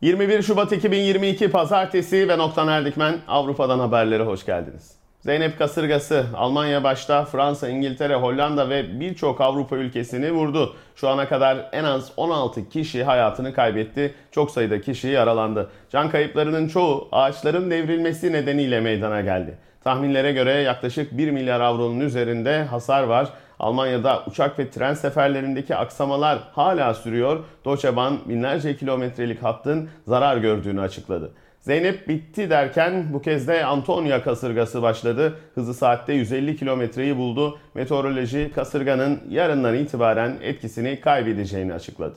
21 Şubat 2022 Pazartesi ve Noktan Erdikmen Avrupa'dan haberlere hoş geldiniz. Zeynep kasırgası Almanya başta Fransa, İngiltere, Hollanda ve birçok Avrupa ülkesini vurdu. Şu ana kadar en az 16 kişi hayatını kaybetti. Çok sayıda kişi yaralandı. Can kayıplarının çoğu ağaçların devrilmesi nedeniyle meydana geldi. Tahminlere göre yaklaşık 1 milyar avronun üzerinde hasar var. Almanya'da uçak ve tren seferlerindeki aksamalar hala sürüyor. Deutsche Bahn binlerce kilometrelik hattın zarar gördüğünü açıkladı. Zeynep bitti derken bu kez de Antonia kasırgası başladı. Hızı saatte 150 kilometreyi buldu. Meteoroloji kasırganın yarından itibaren etkisini kaybedeceğini açıkladı.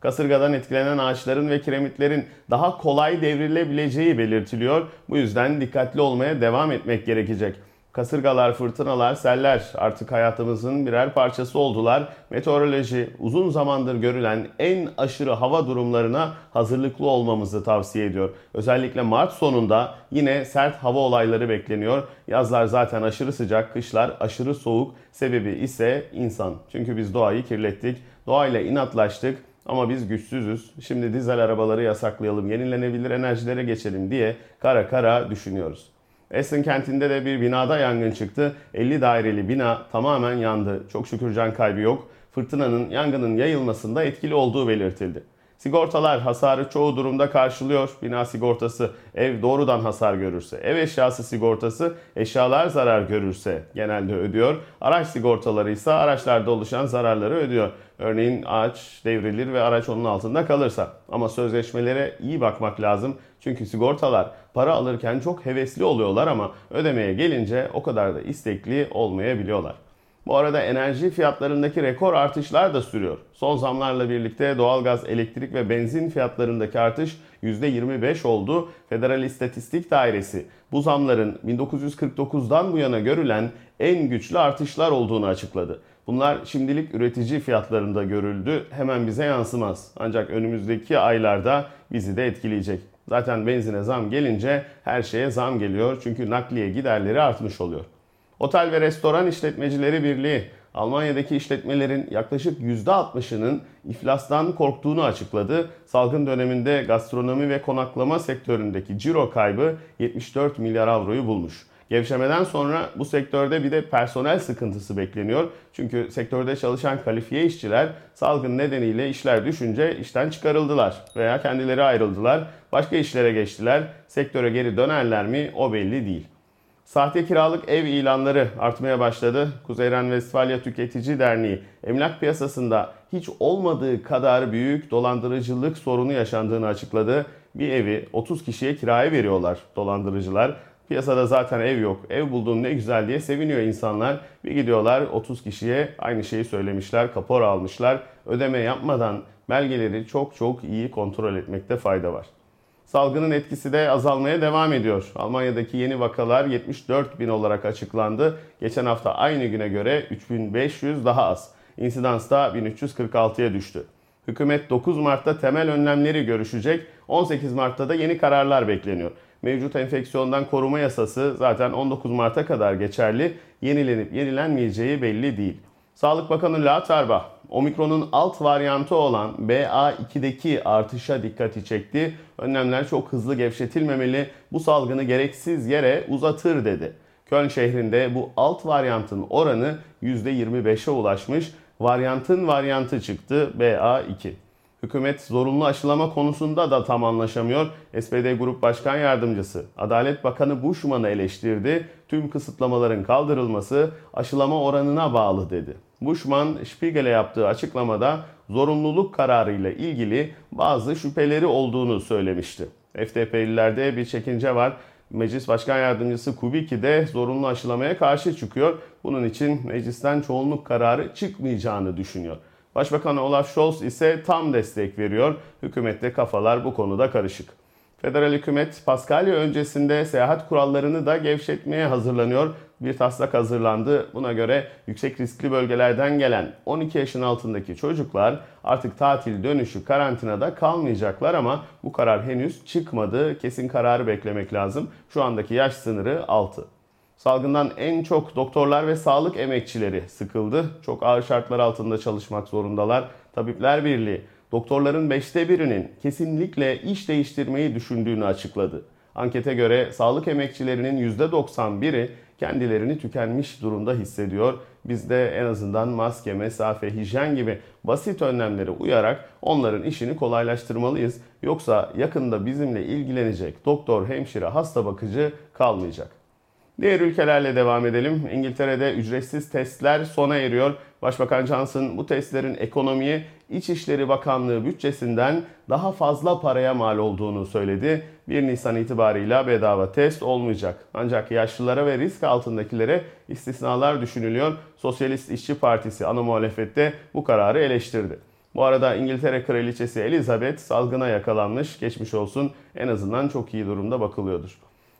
Kasırgadan etkilenen ağaçların ve kiremitlerin daha kolay devrilebileceği belirtiliyor. Bu yüzden dikkatli olmaya devam etmek gerekecek. Kasırgalar, fırtınalar, seller artık hayatımızın birer parçası oldular. Meteoroloji uzun zamandır görülen en aşırı hava durumlarına hazırlıklı olmamızı tavsiye ediyor. Özellikle Mart sonunda yine sert hava olayları bekleniyor. Yazlar zaten aşırı sıcak, kışlar aşırı soğuk. Sebebi ise insan. Çünkü biz doğayı kirlettik, doğayla inatlaştık. Ama biz güçsüzüz. Şimdi dizel arabaları yasaklayalım, yenilenebilir enerjilere geçelim diye kara kara düşünüyoruz. Essen kentinde de bir binada yangın çıktı. 50 daireli bina tamamen yandı. Çok şükür can kaybı yok. Fırtınanın yangının yayılmasında etkili olduğu belirtildi. Sigortalar hasarı çoğu durumda karşılıyor. Bina sigortası ev doğrudan hasar görürse, ev eşyası sigortası eşyalar zarar görürse genelde ödüyor. Araç sigortaları ise araçlarda oluşan zararları ödüyor. Örneğin ağaç devrilir ve araç onun altında kalırsa. Ama sözleşmelere iyi bakmak lazım. Çünkü sigortalar para alırken çok hevesli oluyorlar ama ödemeye gelince o kadar da istekli olmayabiliyorlar. Bu arada enerji fiyatlarındaki rekor artışlar da sürüyor. Son zamlarla birlikte doğalgaz, elektrik ve benzin fiyatlarındaki artış %25 oldu. Federal İstatistik Dairesi bu zamların 1949'dan bu yana görülen en güçlü artışlar olduğunu açıkladı. Bunlar şimdilik üretici fiyatlarında görüldü. Hemen bize yansımaz. Ancak önümüzdeki aylarda bizi de etkileyecek. Zaten benzine zam gelince her şeye zam geliyor. Çünkü nakliye giderleri artmış oluyor. Otel ve Restoran İşletmecileri Birliği Almanya'daki işletmelerin yaklaşık %60'ının iflastan korktuğunu açıkladı. Salgın döneminde gastronomi ve konaklama sektöründeki ciro kaybı 74 milyar avroyu bulmuş. Gevşemeden sonra bu sektörde bir de personel sıkıntısı bekleniyor. Çünkü sektörde çalışan kalifiye işçiler salgın nedeniyle işler düşünce işten çıkarıldılar veya kendileri ayrıldılar. Başka işlere geçtiler. Sektöre geri dönerler mi o belli değil. Sahte kiralık ev ilanları artmaya başladı. Kuzey Ren-Vestfalya Tüketici Derneği emlak piyasasında hiç olmadığı kadar büyük dolandırıcılık sorunu yaşandığını açıkladı. Bir evi 30 kişiye kiraya veriyorlar dolandırıcılar. Piyasada zaten ev yok. Ev bulduğum ne güzel diye seviniyor insanlar. Bir gidiyorlar 30 kişiye aynı şeyi söylemişler, kapor almışlar. Ödeme yapmadan belgeleri çok çok iyi kontrol etmekte fayda var. Salgının etkisi de azalmaya devam ediyor. Almanya'daki yeni vakalar 74 bin olarak açıklandı. Geçen hafta aynı güne göre 3500 daha az. İnsidans da 1346'ya düştü. Hükümet 9 Mart'ta temel önlemleri görüşecek. 18 Mart'ta da yeni kararlar bekleniyor. Mevcut enfeksiyondan koruma yasası zaten 19 Mart'a kadar geçerli. Yenilenip yenilenmeyeceği belli değil. Sağlık Bakanı La Tarba, Omikron'un alt varyantı olan BA2'deki artışa dikkati çekti. Önlemler çok hızlı gevşetilmemeli, bu salgını gereksiz yere uzatır dedi. Köln şehrinde bu alt varyantın oranı %25'e ulaşmış. Varyantın varyantı çıktı BA2. Hükümet zorunlu aşılama konusunda da tam anlaşamıyor. SPD Grup Başkan Yardımcısı Adalet Bakanı Bushman'ı eleştirdi. Tüm kısıtlamaların kaldırılması aşılama oranına bağlı dedi. Bushman Spiegel'e yaptığı açıklamada zorunluluk kararıyla ilgili bazı şüpheleri olduğunu söylemişti. FDP'lilerde bir çekince var. Meclis Başkan Yardımcısı Kubicki de zorunlu aşılamaya karşı çıkıyor. Bunun için meclisten çoğunluk kararı çıkmayacağını düşünüyor. Başbakan Olaf Scholz ise tam destek veriyor. Hükümette kafalar bu konuda karışık. Federal hükümet Paskalya öncesinde seyahat kurallarını da gevşetmeye hazırlanıyor. Bir taslak hazırlandı. Buna göre yüksek riskli bölgelerden gelen 12 yaşın altındaki çocuklar artık tatil dönüşü karantinada kalmayacaklar ama bu karar henüz çıkmadı. Kesin kararı beklemek lazım. Şu andaki yaş sınırı 6. Salgından en çok doktorlar ve sağlık emekçileri sıkıldı. Çok ağır şartlar altında çalışmak zorundalar. Tabipler Birliği doktorların beşte birinin kesinlikle iş değiştirmeyi düşündüğünü açıkladı. Ankete göre sağlık emekçilerinin %91'i kendilerini tükenmiş durumda hissediyor. Biz de en azından maske, mesafe, hijyen gibi basit önlemlere uyarak onların işini kolaylaştırmalıyız. Yoksa yakında bizimle ilgilenecek doktor, hemşire, hasta bakıcı kalmayacak. Diğer ülkelerle devam edelim. İngiltere'de ücretsiz testler sona eriyor. Başbakan Johnson bu testlerin ekonomiye İçişleri Bakanlığı bütçesinden daha fazla paraya mal olduğunu söyledi. 1 Nisan itibarıyla bedava test olmayacak. Ancak yaşlılara ve risk altındakilere istisnalar düşünülüyor. Sosyalist İşçi Partisi ana muhalefette bu kararı eleştirdi. Bu arada İngiltere Kraliçesi Elizabeth salgına yakalanmış. Geçmiş olsun en azından çok iyi durumda bakılıyordur.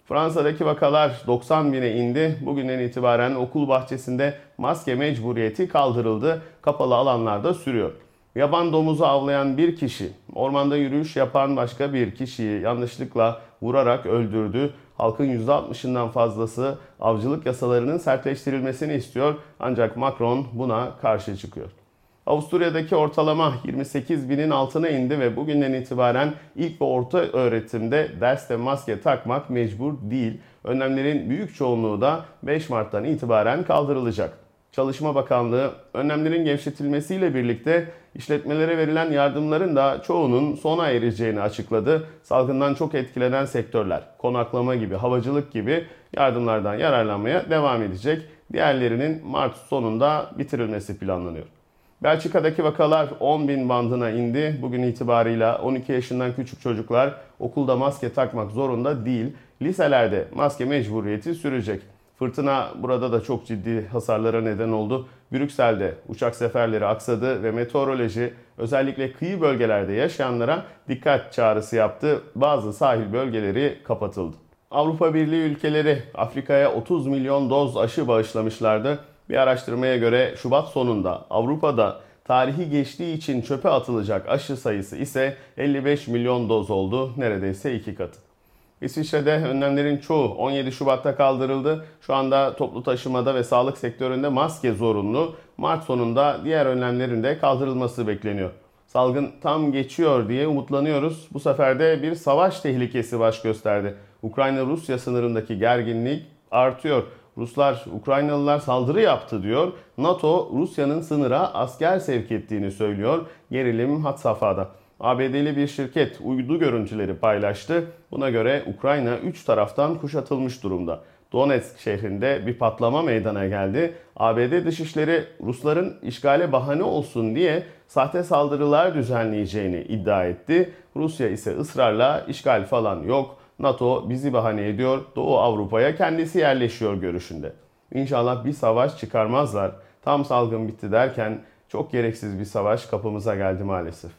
Fransa'daki vakalar 90 bine indi. Bugünden itibaren okul bahçesinde maske mecburiyeti kaldırıldı. Kapalı alanlarda sürüyor. Yaban domuzu avlayan bir kişi, ormanda yürüyüş yapan başka bir kişiyi yanlışlıkla vurarak öldürdü. Halkın %60'ından fazlası avcılık yasalarının sertleştirilmesini istiyor ancak Macron buna karşı çıkıyor. Avusturya'daki ortalama 28 binin altına indi ve bugünden itibaren ilk ve orta öğretimde derste maske takmak mecbur değil. Önlemlerin büyük çoğunluğu da 5 Mart'tan itibaren kaldırılacak. Çalışma Bakanlığı önlemlerin gevşetilmesiyle birlikte işletmelere verilen yardımların da çoğunun sona ereceğini açıkladı. Salgından çok etkilenen sektörler, konaklama gibi, havacılık gibi yardımlardan yararlanmaya devam edecek. Diğerlerinin Mart sonunda bitirilmesi planlanıyor. Belçika'daki vakalar 10 bin bandına indi. Bugün itibarıyla 12 yaşından küçük çocuklar okulda maske takmak zorunda değil. Liselerde maske mecburiyeti sürecek. Fırtına burada da çok ciddi hasarlara neden oldu. Brüksel'de uçak seferleri aksadı ve meteoroloji özellikle kıyı bölgelerde yaşayanlara dikkat çağrısı yaptı. Bazı sahil bölgeleri kapatıldı. Avrupa Birliği ülkeleri Afrika'ya 30 milyon doz aşı bağışlamışlardı. Bir araştırmaya göre Şubat sonunda Avrupa'da tarihi geçtiği için çöpe atılacak aşı sayısı ise 55 milyon doz oldu. Neredeyse iki katı. İsviçre'de önlemlerin çoğu 17 Şubat'ta kaldırıldı. Şu anda toplu taşımada ve sağlık sektöründe maske zorunlu. Mart sonunda diğer önlemlerin de kaldırılması bekleniyor. Salgın tam geçiyor diye umutlanıyoruz. Bu sefer de bir savaş tehlikesi baş gösterdi. Ukrayna-Rusya sınırındaki gerginlik artıyor. Ruslar, Ukraynalılar saldırı yaptı diyor. NATO, Rusya'nın sınıra asker sevk ettiğini söylüyor. Gerilim hat safhada. ABD'li bir şirket uydu görüntüleri paylaştı. Buna göre Ukrayna 3 taraftan kuşatılmış durumda. Donetsk şehrinde bir patlama meydana geldi. ABD Dışişleri Rusların işgale bahane olsun diye sahte saldırılar düzenleyeceğini iddia etti. Rusya ise ısrarla işgal falan yok. NATO bizi bahane ediyor. Doğu Avrupa'ya kendisi yerleşiyor görüşünde. İnşallah bir savaş çıkarmazlar. Tam salgın bitti derken çok gereksiz bir savaş kapımıza geldi maalesef.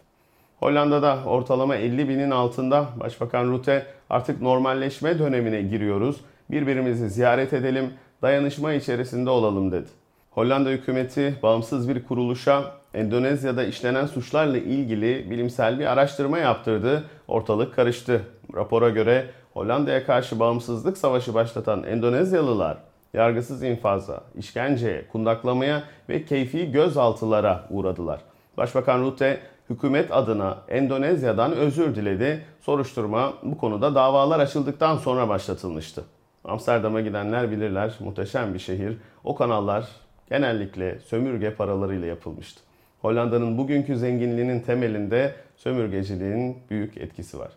Hollanda'da ortalama 50 binin altında Başbakan Rutte artık normalleşme dönemine giriyoruz. Birbirimizi ziyaret edelim, dayanışma içerisinde olalım dedi. Hollanda hükümeti bağımsız bir kuruluşa Endonezya'da işlenen suçlarla ilgili bilimsel bir araştırma yaptırdı. Ortalık karıştı. Rapora göre Hollanda'ya karşı bağımsızlık savaşı başlatan Endonezyalılar yargısız infaza, işkenceye, kundaklamaya ve keyfi gözaltılara uğradılar. Başbakan Rutte hükümet adına Endonezya'dan özür diledi. Soruşturma bu konuda davalar açıldıktan sonra başlatılmıştı. Amsterdam'a gidenler bilirler. Muhteşem bir şehir. O kanallar genellikle sömürge paralarıyla yapılmıştı. Hollanda'nın bugünkü zenginliğinin temelinde sömürgeciliğin büyük etkisi var.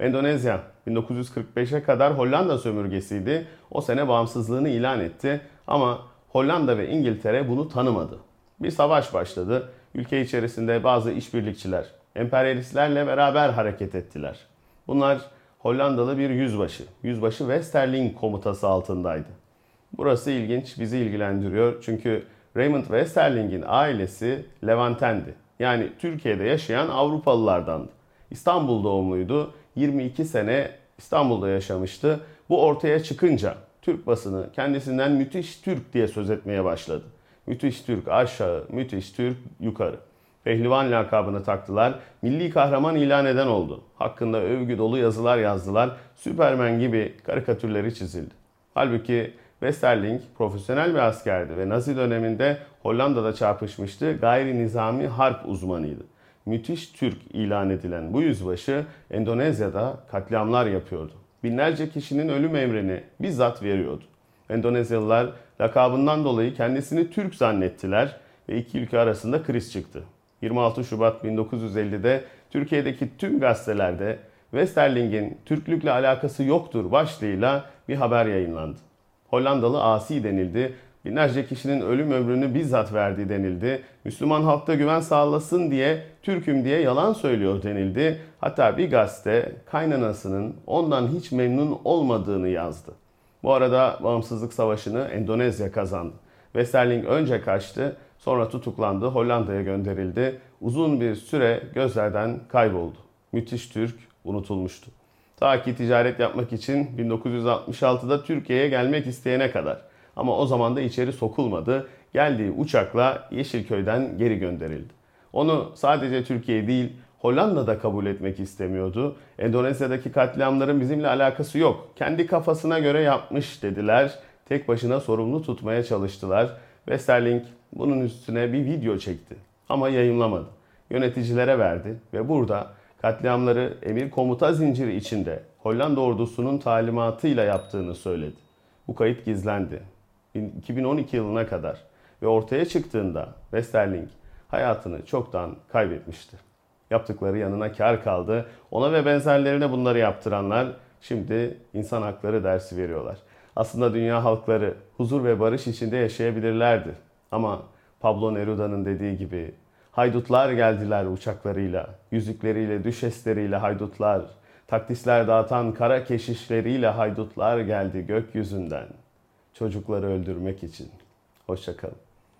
Endonezya 1945'e kadar Hollanda sömürgesiydi. O sene bağımsızlığını ilan etti ama Hollanda ve İngiltere bunu tanımadı. Bir savaş başladı. Ülke içerisinde bazı işbirlikçiler emperyalistlerle beraber hareket ettiler. Bunlar Hollandalı bir yüzbaşı. Yüzbaşı Westerling komutası altındaydı. Burası ilginç, bizi ilgilendiriyor. Çünkü Raymond Westerling'in ailesi Levantendi. Yani Türkiye'de yaşayan Avrupalılardandı. İstanbul doğumluydu. 22 sene İstanbul'da yaşamıştı. Bu ortaya çıkınca Türk basını kendisinden müthiş Türk diye söz etmeye başladı. Müthiş Türk aşağı, müthiş Türk yukarı. Pehlivan lakabını taktılar. Milli kahraman ilan eden oldu. Hakkında övgü dolu yazılar yazdılar. Süpermen gibi karikatürleri çizildi. Halbuki Westerling profesyonel bir askerdi ve Nazi döneminde Hollanda'da çarpışmıştı. Gayri nizami harp uzmanıydı. müthiş Türk ilan edilen bu yüzbaşı Endonezya'da katliamlar yapıyordu. Binlerce kişinin ölüm emrini bizzat veriyordu. Endonezyalılar lakabından dolayı kendisini Türk zannettiler ve iki ülke arasında kriz çıktı. 26 Şubat 1950'de Türkiye'deki tüm gazetelerde Westerling'in Türklükle alakası yoktur başlığıyla bir haber yayınlandı. Hollandalı asi denildi. Binlerce kişinin ölüm ömrünü bizzat verdiği denildi. Müslüman halkta güven sağlasın diye Türk'üm diye yalan söylüyor denildi. Hatta bir gazete kaynanasının ondan hiç memnun olmadığını yazdı. Bu arada bağımsızlık savaşını Endonezya kazandı. Westerling önce kaçtı, sonra tutuklandı, Hollanda'ya gönderildi. Uzun bir süre gözlerden kayboldu. Müthiş Türk unutulmuştu. Ta ki ticaret yapmak için 1966'da Türkiye'ye gelmek isteyene kadar. Ama o zaman da içeri sokulmadı. Geldiği uçakla Yeşilköy'den geri gönderildi. Onu sadece Türkiye değil Hollanda'da kabul etmek istemiyordu. Endonezya'daki katliamların bizimle alakası yok. Kendi kafasına göre yapmış dediler. Tek başına sorumlu tutmaya çalıştılar. Westerling bunun üstüne bir video çekti. Ama yayınlamadı. Yöneticilere verdi ve burada katliamları emir komuta zinciri içinde Hollanda ordusunun talimatıyla yaptığını söyledi. Bu kayıt gizlendi. 2012 yılına kadar ve ortaya çıktığında Westerling hayatını çoktan kaybetmişti. Yaptıkları yanına kar kaldı. Ona ve benzerlerine bunları yaptıranlar şimdi insan hakları dersi veriyorlar. Aslında dünya halkları huzur ve barış içinde yaşayabilirlerdi. Ama Pablo Neruda'nın dediği gibi haydutlar geldiler uçaklarıyla, yüzükleriyle, düşesleriyle haydutlar, taktisler dağıtan kara keşişleriyle haydutlar geldi gökyüzünden çocukları öldürmek için. Hoşçakalın.